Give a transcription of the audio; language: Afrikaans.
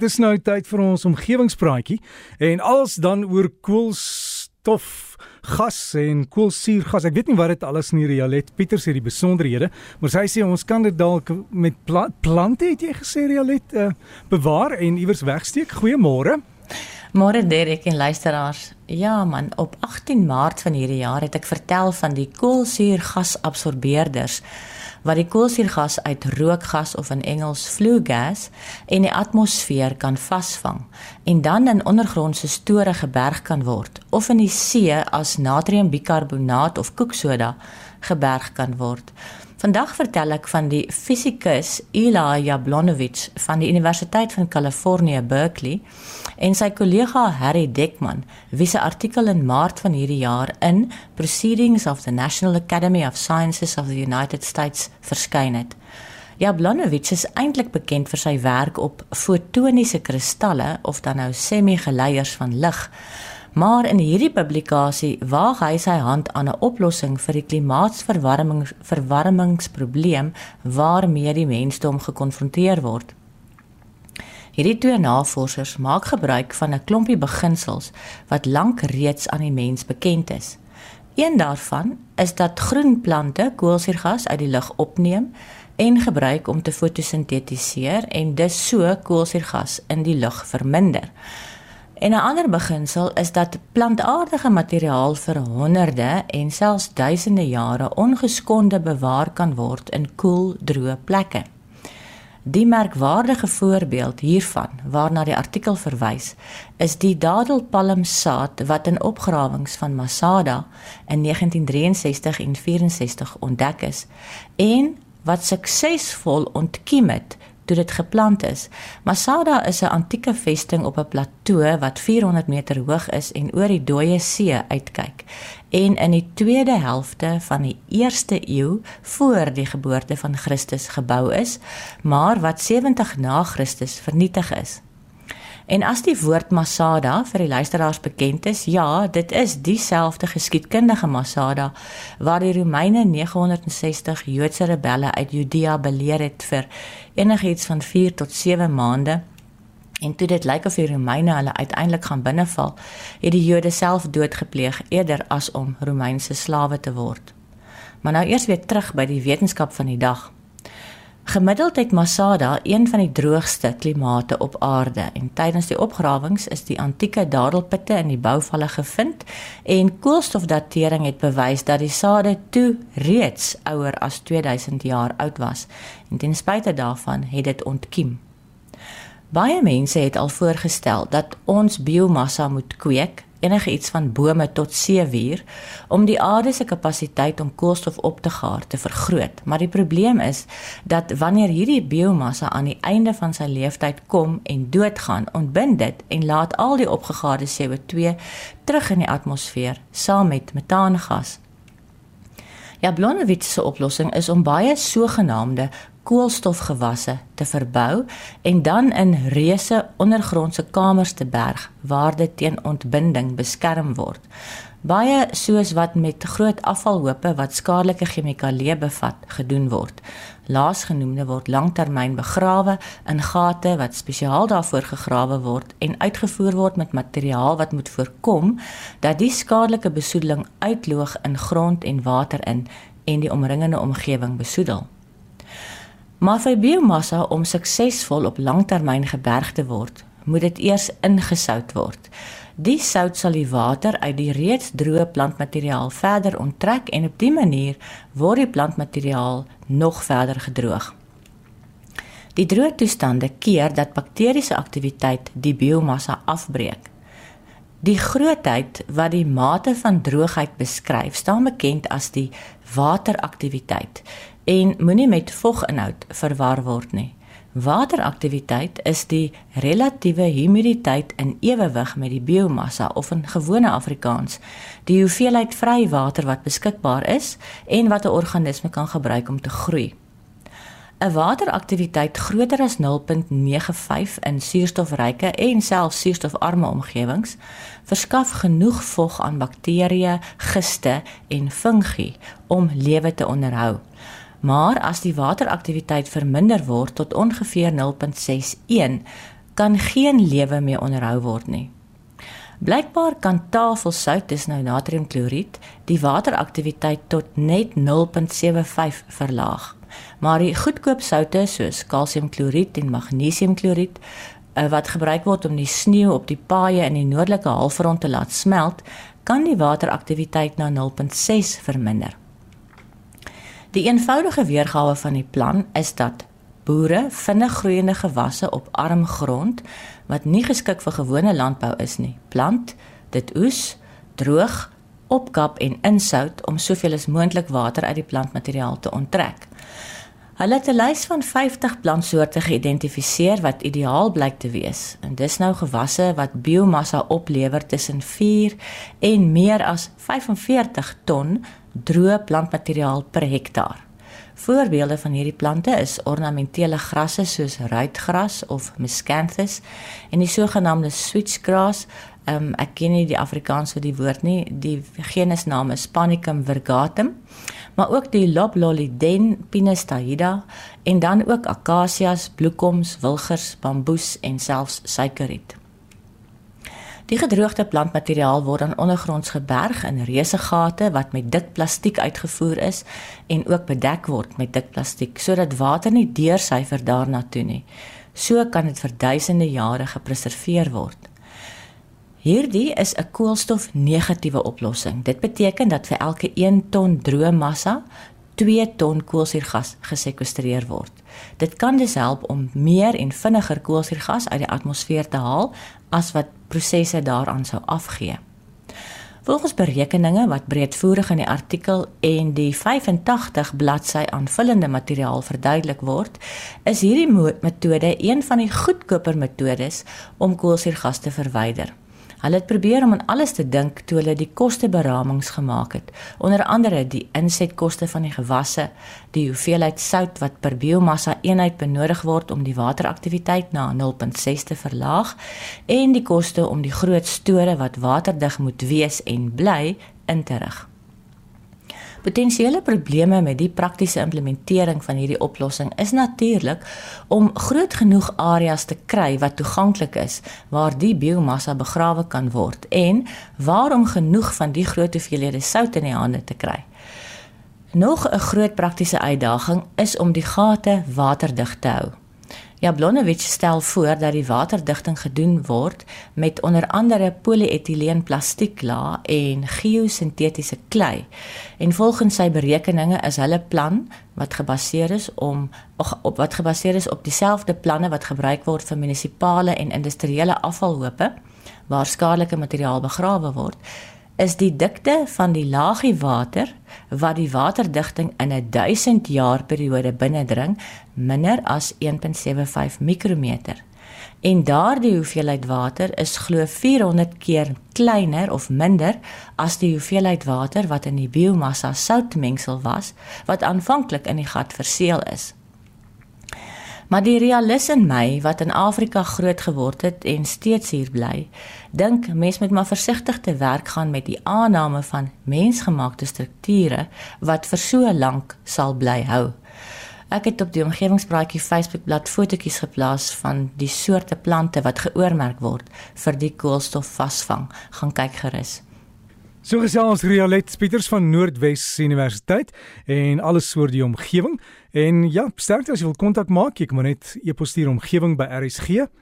dit is nou tyd vir ons omgewingspraatjie en alles dan oor koolstof gas en koolsuurgas. Ek weet nie wat dit alles in hierdie Jalet Pieter sê die besonderhede, maar sy sê ons kan dit dalk met pla plante het jy gesê Jalet uh, bewaar en iewers wegsteek. Goeiemôre. Môre Derek en luisteraars. Ja man, op 18 Maart van hierdie jaar het ek vertel van die koolsuurgasabsorbeerders wat die koolsuurgas uit rookgas of in Engels flue gas in die atmosfeer kan vasvang en dan in ondergrondse store geberg kan word of in die see as natriumbikarbonaat of koeksoda geberg kan word. Vandag vertel ek van die fisikus Eli Jablonowitz van die Universiteit van Kalifornië Berkeley en sy kollega Harry Dekman, wie se artikel in Maart van hierdie jaar in Proceedings of the National Academy of Sciences of the United States verskyn het. Jablonowitz is eintlik bekend vir sy werk op fotoniese kristalle of dan nou semi-geleiers van lig. Maar in hierdie publikasie waag hy sy hand aan 'n oplossing vir die klimaatsverwarming verwarmingsprobleem waarmee die mensdom gekonfronteer word. Hierdie twee navorsers maak gebruik van 'n klompie beginsels wat lank reeds aan die mens bekend is. Een daarvan is dat groen plante koolsuurgas uit die lug opneem en gebruik om te fotosintetiseer en dus so koolsuurgas in die lug verminder. En 'n ander beginsel is dat plantaardige materiaal vir honderde en selfs duisende jare ongeskonde bewaar kan word in koel, droë plekke. Die merkwaardige voorbeeld hiervan waarna die artikel verwys, is die dadelpalmsaad wat in opgrawings van Masada in 1963 en 64 ontdek is en wat suksesvol ontkiem het toe dit geplant is. Masada is 'n antieke vesting op 'n plateau wat 400 meter hoog is en oor die dooie see uitkyk. En in die tweede helfte van die 1ste eeu voor die geboorte van Christus gebou is, maar wat 70 na Christus vernietig is. En as die woord Masada vir die luisteraars bekend is, ja, dit is dieselfde geskiedkundige Masada waar die Romeine 960 Joodse rebelle uit Judea beleer het vir enigiets van 4 tot 7 maande. En toe dit lyk of die Romeine hulle uiteindelik gaan binneval, het die Jode self doodgepleeg eerder as om Romeinse slawe te word. Maar nou eers weer terug by die wetenskap van die dag. Gemiddeld het Masada een van die droogste klimate op aarde en tydens die opgrawings is die antieke dadelputte in die bouvalle gevind en koolstofdatering het bewys dat die sade toe reeds ouer as 2000 jaar oud was en ten spyte daarvan het dit ontkiem. Baie mense het al voorgestel dat ons biomassa moet kweek enige iets van bome tot seewier om die aarde se kapasiteit om koolstof op te gaar te vergroot. Maar die probleem is dat wanneer hierdie biomassa aan die einde van sy lewensyd kom en doodgaan, ontbind dit en laat al die opgegaarde CO2 terug in die atmosfeer saam met metaangas. Ja, Blonnewitz se oplossing is om baie sogenaamde koolstofgewasse te verbou en dan in reuse ondergrondse kamers te berg waar dit teen ontbinding beskerm word. Baie soos wat met groot afvalhope wat skadelike chemikalieë bevat gedoen word. Laasgenoemde word lanktermyn begrawe in gate wat spesiaal daarvoor gegrawe word en uitgevoer word met materiaal wat moet voorkom dat die skadelike besoedeling uitloog in grond en water in en die omringende omgewing besoedel. Maar vir biomassa om suksesvol op langtermyn geberg te word, moet dit eers ingesout word. Die sout sal die water uit die reeds droë plantmateriaal verder onttrek en op dië manier word die plantmateriaal nog verder gedroog. Die droë toestande keer dat bakteriese aktiwiteit die biomassa afbreek. Die grootheid wat die mate van droogheid beskryf, staan bekend as die wateraktiwiteit en moenie met voginhoud verwar word nie. Wateraktiwiteit is die relatiewe humiditeit in ewewig met die biomassa of in gewone Afrikaans, die hoeveelheid vry water wat beskikbaar is en wat 'n organisme kan gebruik om te groei. 'n Wateraktiwiteit groter as 0.95 in suurstofryke en selfs suurstofarme omgewings verskaf genoeg vog aan bakterieë, giste en fungi om lewe te onderhou. Maar as die wateraktiwiteit verminder word tot ongeveer 0.61, kan geen lewe meer onderhou word nie. Blykbaar kan tafelsout, dis nou natriumkloried, die wateraktiwiteit tot net 0.75 verlaag. Maar die goedkoop soutte soos kalsiumkloried en magnesiumkloried eh, wat gebruik word om die sneeu op die paaie in die noordelike halfrond te laat smelt, kan die wateraktiwiteit na 0.6 verminder. Die eenvoudige weergawe van die plan is dat boere vinnig groeiende gewasse op arm grond wat nie geskik vir gewone landbou is nie, plant, dit oes, droog, opkap en insout om soveel as moontlik water uit die plantmateriaal te onttrek. Hulle het 'n lys van 50 plantsoorte geïdentifiseer wat ideaal blyk te wees. En dis nou gewasse wat biomassa oplewer tussen 4 en meer as 45 ton droë plantmateriaal per hektaar. Voorbeelde van hierdie plante is ornamentele grasse soos ruitgras of miscanthus en die sogenaamde switchgrass. Um, ek ken nie die Afrikaans vir die woord nie. Die genusnaam is Panicum virgatum. Maar ook die Lobloliden Pinus tahida en dan ook akasias, bloekoms, wilgers, bamboes en selfs suikerriet. Die gedroogde plantmateriaal word dan ondergronds geberg in reuse gate wat met dik plastiek uitgevoer is en ook bedek word met dik plastiek sodat water nie deursyfer daarna toe nie. So kan dit vir duisende jare gepreserveer word. Hierdie is 'n koolstofnegatiewe oplossing. Dit beteken dat vir elke 1 ton droë massa 2 ton koolsuurgas gesekwestreer word. Dit kan dus help om meer en vinniger koolsuurgas uit die atmosfeer te haal as wat prosesse daaraan sou afgee. Volgens berekeninge wat breedvoerig in die artikel en die 85 bladsy aanvullende materiaal verduidelik word, is hierdie metode een van die goedkoper metodes om koolsuurgas te verwyder. Hulle het probeer om aan alles te dink toe hulle die kosteberamings gemaak het. Onder andere die insetkoste van die gewasse, die hoeveelheid sout wat per biomassa eenheid benodig word om die wateraktiwiteit na 0.6 te verlaag en die koste om die groot store wat waterdig moet wees en bly in te rig. Potensiële probleme met die praktiese implementering van hierdie oplossing is natuurlik om groot genoeg areas te kry wat toeganklik is waar die biomassa begrawe kan word en waarom genoeg van die groot hoeveelhede sout in die hande te kry. Nog 'n groot praktiese uitdaging is om die gate waterdig te hou. Jablonowitz stel voor dat die waterdigting gedoen word met onder andere polietileen plastieklaag en geosintetiese klei. En volgens sy berekeninge is hulle plan wat gebaseer is om op wat gebaseer is op dieselfde planne wat gebruik word vir munisipale en industriële afvalhope waar skadelike materiaal begrawe word is die dikte van die laagie water wat die waterdigting in 'n 1000 jaar periode binnendring minder as 1.75 mikrometer. En daardie hoeveelheid water is glo 400 keer kleiner of minder as die hoeveelheid water wat in die biomassa soutmengsel was wat aanvanklik in die gat verseël is. Maar die realis in my wat in Afrika groot geword het en steeds hier bly, dink mens moet maar versigtig te werk gaan met die aanname van mensgemaakte strukture wat vir so lank sal bly hou. Ek het op die omgewingspraatjie Facebookblad fotootjies geplaas van die soorte plante wat geoormerk word vir die koolstof vasvang. Gaan kyk gerus. So gesels Rialet Pieters van Noordwes Universiteit en alles oor die omgewing. En ja, sterkte as jy wil kontak maak, jy kan net e-pos stuur omgewing by rsg.co.za.